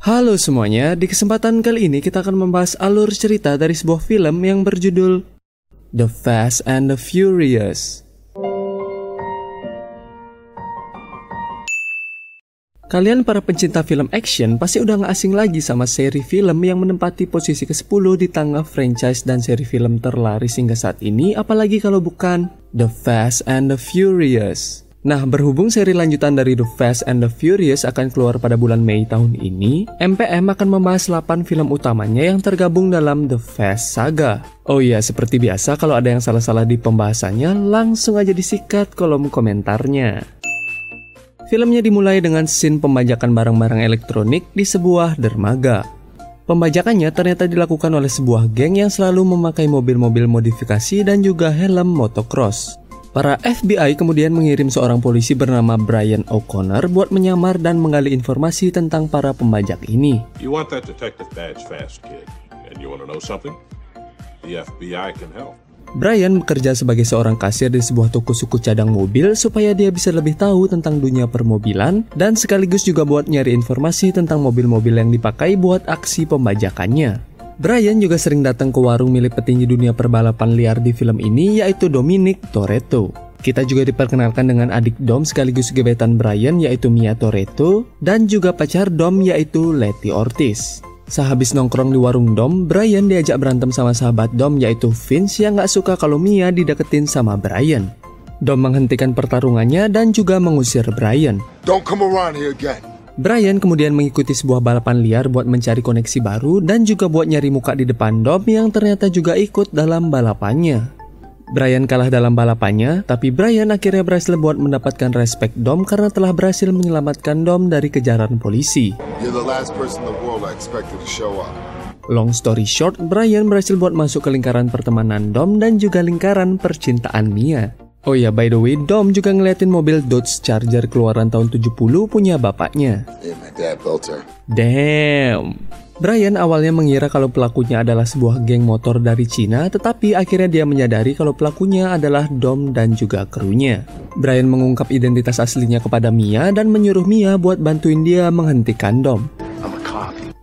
Halo semuanya, di kesempatan kali ini kita akan membahas alur cerita dari sebuah film yang berjudul The Fast and the Furious. Kalian para pencinta film action pasti udah gak asing lagi sama seri film yang menempati posisi ke-10 di tengah franchise dan seri film terlaris hingga saat ini apalagi kalau bukan The Fast and the Furious. Nah, berhubung seri lanjutan dari The Fast and the Furious akan keluar pada bulan Mei tahun ini, MPM akan membahas 8 film utamanya yang tergabung dalam The Fast Saga. Oh iya, seperti biasa kalau ada yang salah-salah di pembahasannya, langsung aja disikat kolom komentarnya. Filmnya dimulai dengan scene pembajakan barang-barang elektronik di sebuah dermaga. Pembajakannya ternyata dilakukan oleh sebuah geng yang selalu memakai mobil-mobil modifikasi dan juga helm motocross. Para FBI kemudian mengirim seorang polisi bernama Brian O'Connor buat menyamar dan menggali informasi tentang para pembajak ini. You want that detective badge fast, kid. And you want to know something? The FBI can help. Brian bekerja sebagai seorang kasir di sebuah toko suku cadang mobil supaya dia bisa lebih tahu tentang dunia permobilan dan sekaligus juga buat nyari informasi tentang mobil-mobil yang dipakai buat aksi pembajakannya. Brian juga sering datang ke warung milik petinggi dunia perbalapan liar di film ini yaitu Dominic Toretto. Kita juga diperkenalkan dengan adik Dom sekaligus gebetan Brian yaitu Mia Toretto dan juga pacar Dom yaitu Letty Ortiz. Sehabis nongkrong di warung Dom, Brian diajak berantem sama sahabat Dom yaitu Vince yang gak suka kalau Mia dideketin sama Brian. Dom menghentikan pertarungannya dan juga mengusir Brian. Don't come around here again. Brian kemudian mengikuti sebuah balapan liar buat mencari koneksi baru dan juga buat nyari muka di depan Dom yang ternyata juga ikut dalam balapannya. Brian kalah dalam balapannya, tapi Brian akhirnya berhasil buat mendapatkan respect Dom karena telah berhasil menyelamatkan Dom dari kejaran polisi. Long story short, Brian berhasil buat masuk ke lingkaran pertemanan Dom dan juga lingkaran percintaan Mia. Oh ya, by the way, Dom juga ngeliatin mobil Dodge Charger keluaran tahun 70 punya bapaknya. Damn. Brian awalnya mengira kalau pelakunya adalah sebuah geng motor dari Cina, tetapi akhirnya dia menyadari kalau pelakunya adalah Dom dan juga krunya. Brian mengungkap identitas aslinya kepada Mia dan menyuruh Mia buat bantuin dia menghentikan Dom.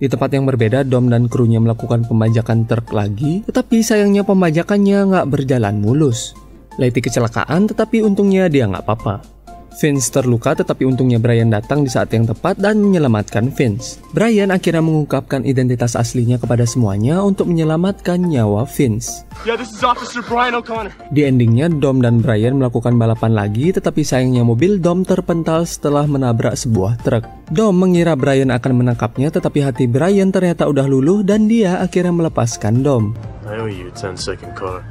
Di tempat yang berbeda, Dom dan krunya melakukan pembajakan truk lagi, tetapi sayangnya pembajakannya nggak berjalan mulus. Letty kecelakaan, tetapi untungnya dia nggak apa-apa. Vince terluka tetapi untungnya Brian datang di saat yang tepat dan menyelamatkan Vince. Brian akhirnya mengungkapkan identitas aslinya kepada semuanya untuk menyelamatkan nyawa Vince. Yeah, this is Officer Brian O'Connor. Di endingnya Dom dan Brian melakukan balapan lagi tetapi sayangnya mobil Dom terpental setelah menabrak sebuah truk. Dom mengira Brian akan menangkapnya tetapi hati Brian ternyata udah luluh dan dia akhirnya melepaskan Dom. I owe you 10 second car.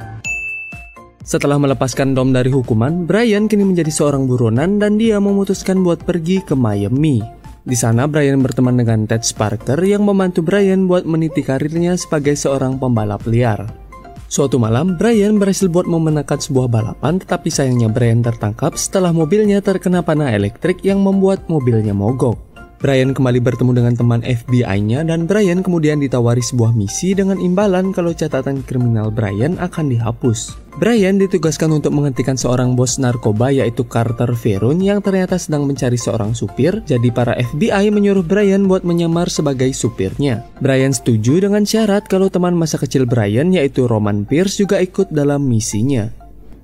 Setelah melepaskan Dom dari hukuman, Brian kini menjadi seorang buronan dan dia memutuskan buat pergi ke Miami. Di sana Brian berteman dengan Ted Sparker yang membantu Brian buat meniti karirnya sebagai seorang pembalap liar. Suatu malam, Brian berhasil buat memenangkan sebuah balapan tetapi sayangnya Brian tertangkap setelah mobilnya terkena panah elektrik yang membuat mobilnya mogok. Brian kembali bertemu dengan teman FBI-nya dan Brian kemudian ditawari sebuah misi dengan imbalan kalau catatan kriminal Brian akan dihapus. Brian ditugaskan untuk menghentikan seorang bos narkoba yaitu Carter Veron yang ternyata sedang mencari seorang supir, jadi para FBI menyuruh Brian buat menyamar sebagai supirnya. Brian setuju dengan syarat kalau teman masa kecil Brian yaitu Roman Pierce juga ikut dalam misinya.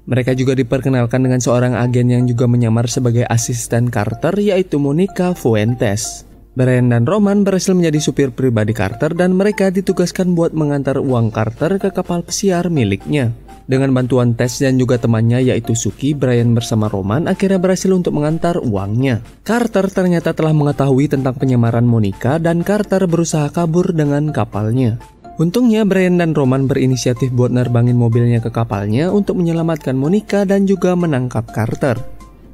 Mereka juga diperkenalkan dengan seorang agen yang juga menyamar sebagai asisten Carter yaitu Monica Fuentes. Brian dan Roman berhasil menjadi supir pribadi Carter dan mereka ditugaskan buat mengantar uang Carter ke kapal pesiar miliknya. Dengan bantuan Tess dan juga temannya yaitu Suki, Brian bersama Roman akhirnya berhasil untuk mengantar uangnya. Carter ternyata telah mengetahui tentang penyamaran Monica dan Carter berusaha kabur dengan kapalnya. Untungnya Brian dan Roman berinisiatif buat nerbangin mobilnya ke kapalnya untuk menyelamatkan Monica dan juga menangkap Carter.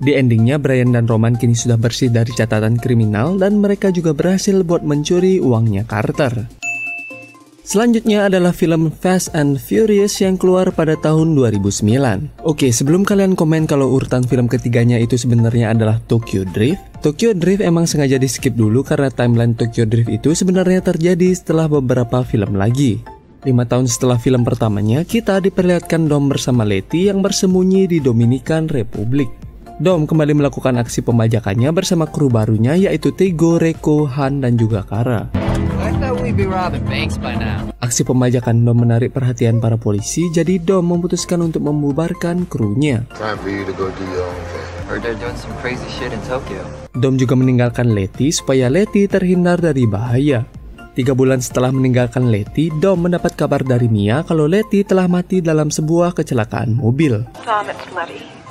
Di endingnya Brian dan Roman kini sudah bersih dari catatan kriminal dan mereka juga berhasil buat mencuri uangnya Carter. Selanjutnya adalah film Fast and Furious yang keluar pada tahun 2009. Oke, sebelum kalian komen kalau urutan film ketiganya itu sebenarnya adalah Tokyo Drift, Tokyo Drift emang sengaja di skip dulu karena timeline Tokyo Drift itu sebenarnya terjadi setelah beberapa film lagi. Lima tahun setelah film pertamanya, kita diperlihatkan Dom bersama Letty yang bersembunyi di Dominican Republic. Dom kembali melakukan aksi pembajakannya bersama kru barunya yaitu Tego, Reko, Han, dan juga Kara. Aksi pembajakan Dom menarik perhatian para polisi, jadi Dom memutuskan untuk membubarkan krunya. Dom juga meninggalkan Letty supaya Letty terhindar dari bahaya. Tiga bulan setelah meninggalkan Letty, Dom mendapat kabar dari Mia kalau Letty telah mati dalam sebuah kecelakaan mobil. Tom, it's Letty.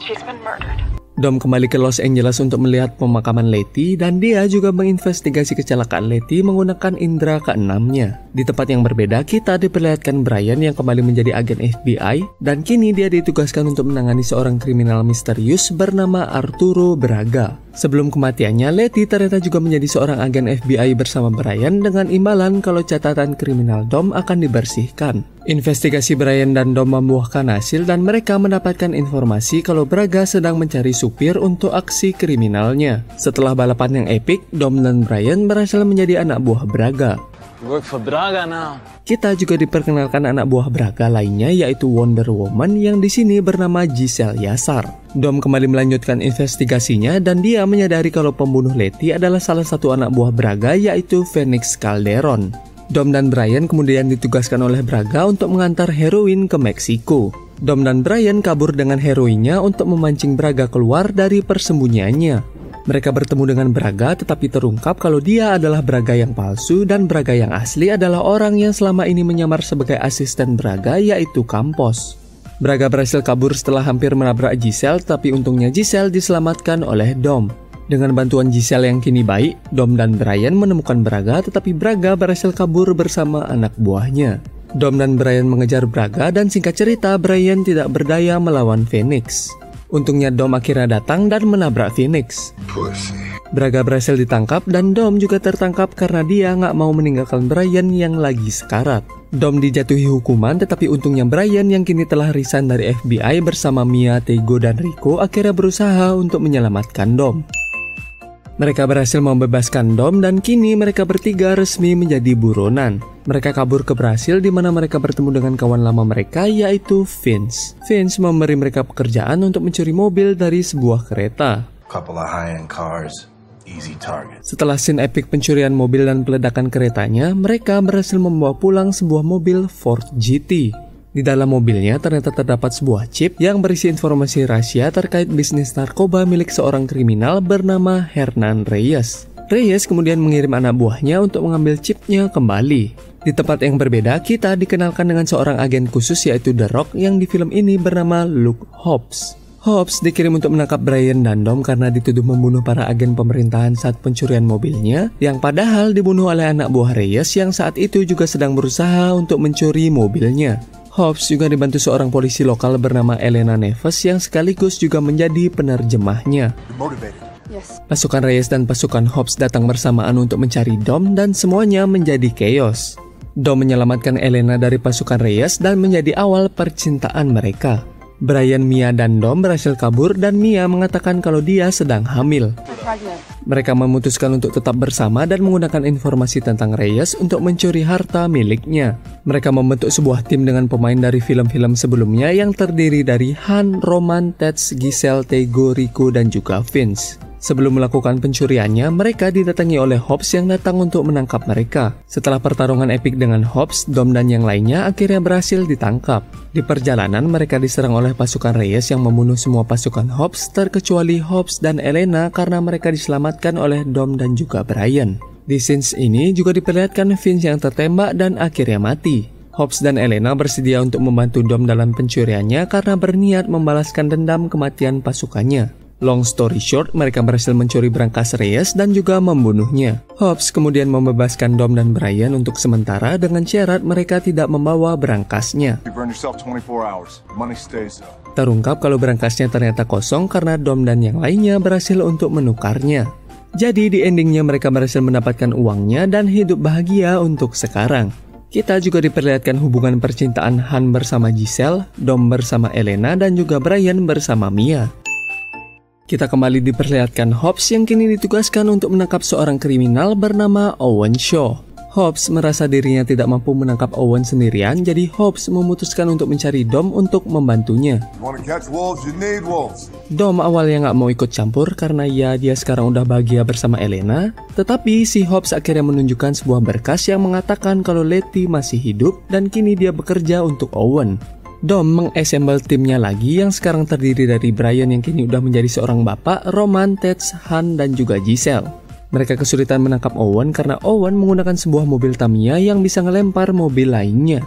She's been murdered. Dom kembali ke Los Angeles untuk melihat pemakaman Letty dan dia juga menginvestigasi kecelakaan Letty menggunakan indera keenamnya. Di tempat yang berbeda, kita diperlihatkan Brian yang kembali menjadi agen FBI dan kini dia ditugaskan untuk menangani seorang kriminal misterius bernama Arturo Braga. Sebelum kematiannya, Letty ternyata juga menjadi seorang agen FBI bersama Brian dengan imbalan kalau catatan kriminal Dom akan dibersihkan. Investigasi Brian dan Dom membuahkan hasil dan mereka mendapatkan informasi kalau Braga sedang mencari supir untuk aksi kriminalnya. Setelah balapan yang epik, Dom dan Brian berhasil menjadi anak buah Braga. Work for Braga now. Kita juga diperkenalkan anak buah Braga lainnya yaitu Wonder Woman yang di sini bernama Giselle Yasar. Dom kembali melanjutkan investigasinya dan dia menyadari kalau pembunuh Letty adalah salah satu anak buah Braga yaitu Phoenix Calderon. Dom dan Brian kemudian ditugaskan oleh Braga untuk mengantar heroin ke Meksiko. Dom dan Brian kabur dengan heroinnya untuk memancing Braga keluar dari persembunyiannya. Mereka bertemu dengan Braga tetapi terungkap kalau dia adalah Braga yang palsu dan Braga yang asli adalah orang yang selama ini menyamar sebagai asisten Braga yaitu Campos. Braga berhasil kabur setelah hampir menabrak Giselle tapi untungnya Giselle diselamatkan oleh Dom. Dengan bantuan Giselle yang kini baik, Dom dan Brian menemukan Braga tetapi Braga berhasil kabur bersama anak buahnya. Dom dan Brian mengejar Braga dan singkat cerita Brian tidak berdaya melawan Phoenix. Untungnya Dom akhirnya datang dan menabrak Phoenix. Pussy. Braga berhasil ditangkap dan Dom juga tertangkap karena dia nggak mau meninggalkan Brian yang lagi sekarat. Dom dijatuhi hukuman tetapi untungnya Brian yang kini telah resign dari FBI bersama Mia, Tego, dan Rico akhirnya berusaha untuk menyelamatkan Dom. Mereka berhasil membebaskan Dom dan kini mereka bertiga resmi menjadi buronan. Mereka kabur ke Brasil di mana mereka bertemu dengan kawan lama mereka yaitu Vince. Vince memberi mereka pekerjaan untuk mencuri mobil dari sebuah kereta. Couple of high-end cars, easy target. Setelah scene epic pencurian mobil dan peledakan keretanya, mereka berhasil membawa pulang sebuah mobil Ford GT. Di dalam mobilnya ternyata terdapat sebuah chip yang berisi informasi rahasia terkait bisnis narkoba milik seorang kriminal bernama Hernan Reyes. Reyes kemudian mengirim anak buahnya untuk mengambil chipnya kembali. Di tempat yang berbeda, kita dikenalkan dengan seorang agen khusus yaitu The Rock yang di film ini bernama Luke Hobbs. Hobbs dikirim untuk menangkap Brian dan Dom karena dituduh membunuh para agen pemerintahan saat pencurian mobilnya, yang padahal dibunuh oleh anak buah Reyes yang saat itu juga sedang berusaha untuk mencuri mobilnya. Hobbs juga dibantu seorang polisi lokal bernama Elena Neves yang sekaligus juga menjadi penerjemahnya. Yes. Pasukan Reyes dan pasukan Hobbs datang bersamaan untuk mencari Dom dan semuanya menjadi chaos. Dom menyelamatkan Elena dari pasukan Reyes dan menjadi awal percintaan mereka. Brian, Mia, dan Dom berhasil kabur dan Mia mengatakan kalau dia sedang hamil. Mereka memutuskan untuk tetap bersama dan menggunakan informasi tentang Reyes untuk mencuri harta miliknya. Mereka membentuk sebuah tim dengan pemain dari film-film sebelumnya yang terdiri dari Han, Roman, Tats, Giselle, Tego, Rico, dan juga Vince. Sebelum melakukan pencuriannya, mereka didatangi oleh Hobbs yang datang untuk menangkap mereka. Setelah pertarungan epik dengan Hobbs, Dom dan yang lainnya akhirnya berhasil ditangkap. Di perjalanan, mereka diserang oleh pasukan Reyes yang membunuh semua pasukan Hobbs terkecuali Hobbs dan Elena karena mereka diselamatkan oleh Dom dan juga Brian. Di scenes ini juga diperlihatkan Vince yang tertembak dan akhirnya mati. Hobbs dan Elena bersedia untuk membantu Dom dalam pencuriannya karena berniat membalaskan dendam kematian pasukannya. Long story short, mereka berhasil mencuri berangkas Reyes dan juga membunuhnya. Hobbs kemudian membebaskan Dom dan Brian untuk sementara dengan syarat mereka tidak membawa berangkasnya. You burn yourself 24 hours. Money stays though. Terungkap kalau berangkasnya ternyata kosong karena Dom dan yang lainnya berhasil untuk menukarnya. Jadi di endingnya mereka berhasil mendapatkan uangnya dan hidup bahagia untuk sekarang. Kita juga diperlihatkan hubungan percintaan Han bersama Giselle, Dom bersama Elena, dan juga Brian bersama Mia. Kita kembali diperlihatkan Hobbs yang kini ditugaskan untuk menangkap seorang kriminal bernama Owen Shaw. Hobbs merasa dirinya tidak mampu menangkap Owen sendirian, jadi Hobbs memutuskan untuk mencari Dom untuk membantunya. Wolves. Dom awalnya nggak mau ikut campur karena ya dia sekarang udah bahagia bersama Elena, tetapi si Hobbs akhirnya menunjukkan sebuah berkas yang mengatakan kalau Letty masih hidup dan kini dia bekerja untuk Owen. Dom mengassemble timnya lagi yang sekarang terdiri dari Brian yang kini udah menjadi seorang bapak, Roman, Ted, Han, dan juga Giselle. Mereka kesulitan menangkap Owen karena Owen menggunakan sebuah mobil Tamiya yang bisa ngelempar mobil lainnya.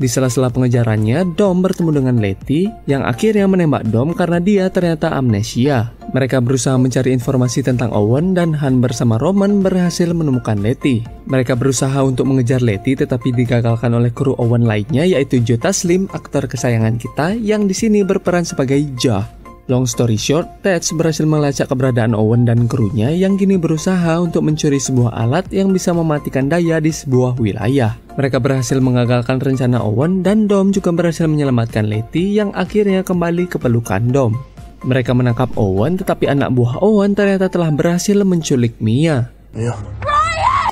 Di sela-sela pengejarannya, Dom bertemu dengan Letty yang akhirnya menembak Dom karena dia ternyata amnesia. Mereka berusaha mencari informasi tentang Owen dan Han bersama Roman berhasil menemukan Letty. Mereka berusaha untuk mengejar Letty tetapi digagalkan oleh kru Owen lainnya yaitu Joe Taslim, aktor kesayangan kita yang di sini berperan sebagai Jah. Long story short, Ted berhasil melacak keberadaan Owen dan krunya yang kini berusaha untuk mencuri sebuah alat yang bisa mematikan daya di sebuah wilayah. Mereka berhasil mengagalkan rencana Owen dan Dom juga berhasil menyelamatkan Letty yang akhirnya kembali ke pelukan Dom. Mereka menangkap Owen tetapi anak buah Owen ternyata telah berhasil menculik Mia. Mia.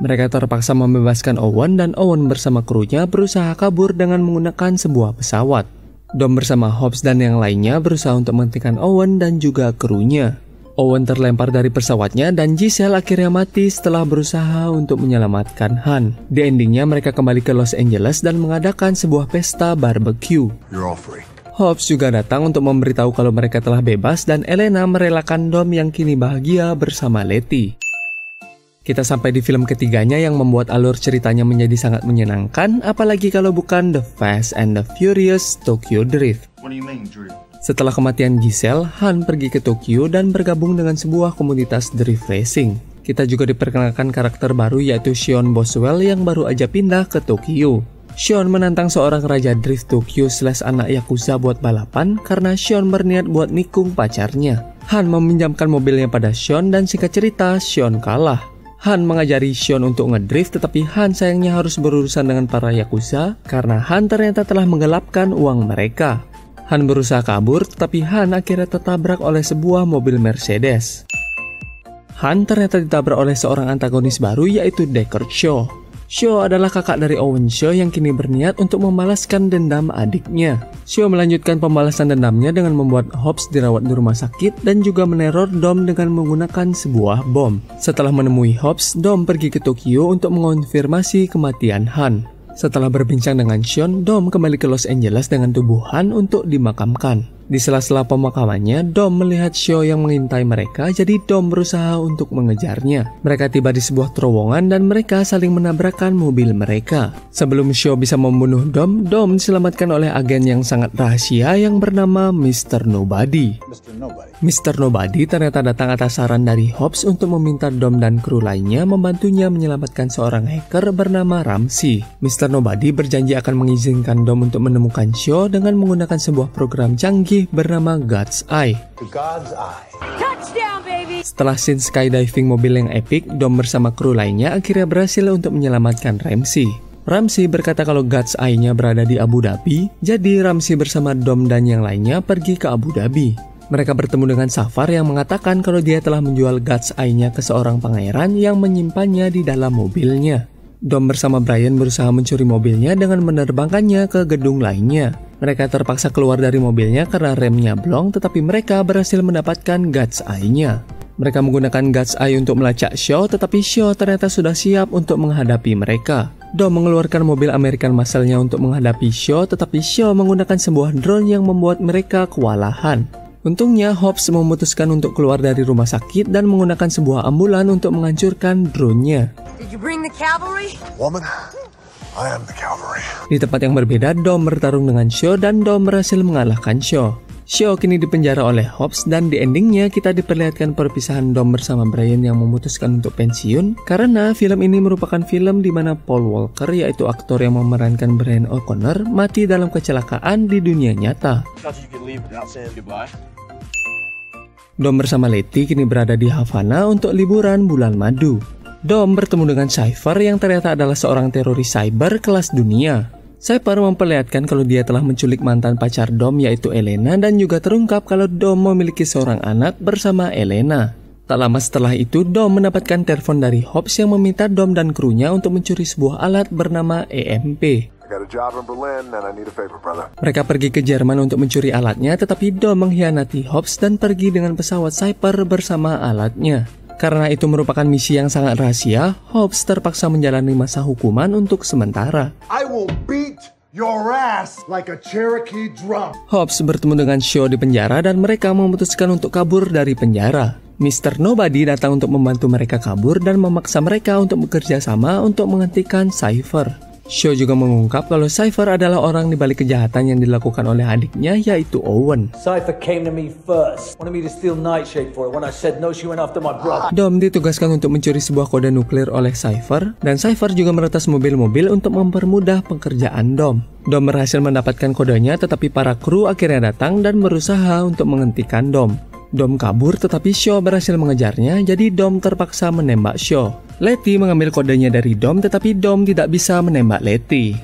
Mereka terpaksa membebaskan Owen dan Owen bersama krunya berusaha kabur dengan menggunakan sebuah pesawat. Dom bersama Hobbs dan yang lainnya berusaha untuk menghentikan Owen dan juga krunya. Owen terlempar dari pesawatnya dan Giselle akhirnya mati setelah berusaha untuk menyelamatkan Han. Di endingnya mereka kembali ke Los Angeles dan mengadakan sebuah pesta barbecue. Hobbs juga datang untuk memberitahu kalau mereka telah bebas dan Elena merelakan Dom yang kini bahagia bersama Letty. Kita sampai di film ketiganya yang membuat alur ceritanya menjadi sangat menyenangkan, apalagi kalau bukan The Fast and the Furious Tokyo Drift. Mean? Setelah kematian Giselle, Han pergi ke Tokyo dan bergabung dengan sebuah komunitas drift racing. Kita juga diperkenalkan karakter baru yaitu Sean Boswell yang baru aja pindah ke Tokyo. Sean menantang seorang raja drift Tokyo slash anak Yakuza buat balapan karena Sean berniat buat nikung pacarnya. Han meminjamkan mobilnya pada Sean dan singkat cerita Sean kalah. Han mengajari Sean untuk ngedrift tetapi Han sayangnya harus berurusan dengan para Yakuza karena Han ternyata telah menggelapkan uang mereka. Han berusaha kabur tetapi Han akhirnya tertabrak oleh sebuah mobil Mercedes. Han ternyata ditabrak oleh seorang antagonis baru yaitu Deckard Shaw. Shaw adalah kakak dari Owen Shaw yang kini berniat untuk membalaskan dendam adiknya. Shaw melanjutkan pembalasan dendamnya dengan membuat Hobbs dirawat di rumah sakit dan juga meneror Dom dengan menggunakan sebuah bom. Setelah menemui Hobbs, Dom pergi ke Tokyo untuk mengonfirmasi kematian Han. Setelah berbincang dengan Sean, Dom kembali ke Los Angeles dengan tubuh Han untuk dimakamkan. Di sela-sela pemakamannya, Dom melihat Shaw yang mengintai mereka, jadi Dom berusaha untuk mengejarnya. Mereka tiba di sebuah terowongan dan mereka saling menabrakkan mobil mereka. Sebelum Shaw bisa membunuh Dom, Dom diselamatkan oleh agen yang sangat rahasia yang bernama Mr. Nobody. Mr. Nobody ternyata datang atas saran dari Hobbs untuk meminta Dom dan kru lainnya membantunya menyelamatkan seorang hacker bernama Ramsey. Mr. Nobody berjanji akan mengizinkan Dom untuk menemukan Shaw dengan menggunakan sebuah program canggih bernama God's Eye. Setelah scene skydiving mobil yang epic, Dom bersama kru lainnya akhirnya berhasil untuk menyelamatkan Ramsey. Ramsey berkata kalau God's Eye-nya berada di Abu Dhabi, jadi Ramsey bersama Dom dan yang lainnya pergi ke Abu Dhabi. Mereka bertemu dengan Safar yang mengatakan kalau dia telah menjual God's Eye-nya ke seorang pangeran yang menyimpannya di dalam mobilnya. Dom bersama Brian berusaha mencuri mobilnya dengan menerbangkannya ke gedung lainnya. Mereka terpaksa keluar dari mobilnya karena remnya blong, tetapi mereka berhasil mendapatkan God's Eye-nya. Mereka menggunakan God's Eye untuk melacak Shaw, tetapi Shaw ternyata sudah siap untuk menghadapi mereka. Dom mengeluarkan mobil American Muscle-nya untuk menghadapi Shaw, tetapi Shaw menggunakan sebuah drone yang membuat mereka kewalahan. Untungnya, Hobbs memutuskan untuk keluar dari rumah sakit dan menggunakan sebuah ambulan untuk menghancurkan drone-nya. Di tempat yang berbeda, Dom bertarung dengan Shaw dan Dom berhasil mengalahkan Shaw. Shaw kini dipenjara oleh Hobbs dan di endingnya kita diperlihatkan perpisahan Dom bersama Brian yang memutuskan untuk pensiun karena film ini merupakan film di mana Paul Walker yaitu aktor yang memerankan Brian O'Connor mati dalam kecelakaan di dunia nyata. Dom bersama Letty kini berada di Havana untuk liburan bulan madu. Dom bertemu dengan Cypher yang ternyata adalah seorang teroris cyber kelas dunia. Cypher memperlihatkan kalau dia telah menculik mantan pacar Dom yaitu Elena dan juga terungkap kalau Dom memiliki seorang anak bersama Elena. Tak lama setelah itu, Dom mendapatkan telepon dari Hobbs yang meminta Dom dan krunya untuk mencuri sebuah alat bernama EMP. I got a job in Berlin and I need a favor, brother. Mereka pergi ke Jerman untuk mencuri alatnya, tetapi Dom mengkhianati Hobbs dan pergi dengan pesawat Cyper bersama alatnya. Karena itu merupakan misi yang sangat rahasia, Hobbs terpaksa menjalani masa hukuman untuk sementara. I will beat your ass like a Cherokee drum. Hobbs bertemu dengan Shaw di penjara dan mereka memutuskan untuk kabur dari penjara. Mr. Nobody datang untuk membantu mereka kabur dan memaksa mereka untuk bekerja sama untuk menghentikan Cypher. Shaw juga mengungkap kalau Cypher adalah orang di balik kejahatan yang dilakukan oleh adiknya yaitu Owen. Cypher came to me first, wanted me to steal Nightshade for it. When I said no, she went after my brother. Dom ditugaskan untuk mencuri sebuah kode nuklir oleh Cypher, dan Cypher juga meretas mobil-mobil untuk mempermudah pekerjaan Dom. Dom berhasil mendapatkan kodenya, tetapi para kru akhirnya datang dan berusaha untuk menghentikan Dom. Dom kabur, tetapi Shaw berhasil mengejarnya, jadi Dom terpaksa menembak Shaw. Letty mengambil kodenya dari Dom, tetapi Dom tidak bisa menembak Letty.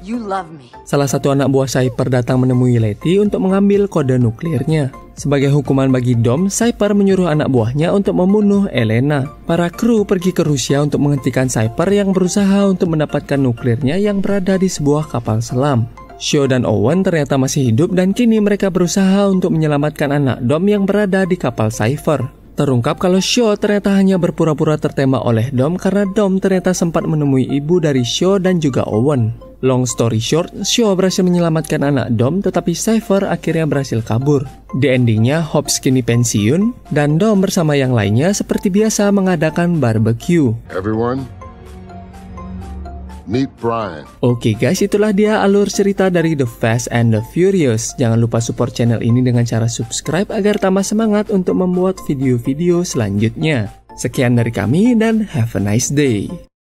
Salah satu anak buah Cyper datang menemui Letty untuk mengambil kode nuklirnya. Sebagai hukuman bagi Dom, Cyper menyuruh anak buahnya untuk membunuh Elena. Para kru pergi ke Rusia untuk menghentikan Cyper yang berusaha untuk mendapatkan nuklirnya yang berada di sebuah kapal selam. Shaw dan Owen ternyata masih hidup dan kini mereka berusaha untuk menyelamatkan anak Dom yang berada di kapal Cypher. Terungkap kalau Shaw ternyata hanya berpura-pura tertembak oleh Dom karena Dom ternyata sempat menemui ibu dari Shaw dan juga Owen. Long story short, Shaw berhasil menyelamatkan anak Dom tetapi Cypher akhirnya berhasil kabur. Di endingnya, Hobbs kini pensiun dan Dom bersama yang lainnya seperti biasa mengadakan barbecue. Everyone, meet Brian. Oke guys, itulah dia alur cerita dari The Fast and the Furious. Jangan lupa support channel ini dengan cara subscribe agar tambah semangat untuk membuat video-video selanjutnya. Sekian dari kami dan have a nice day.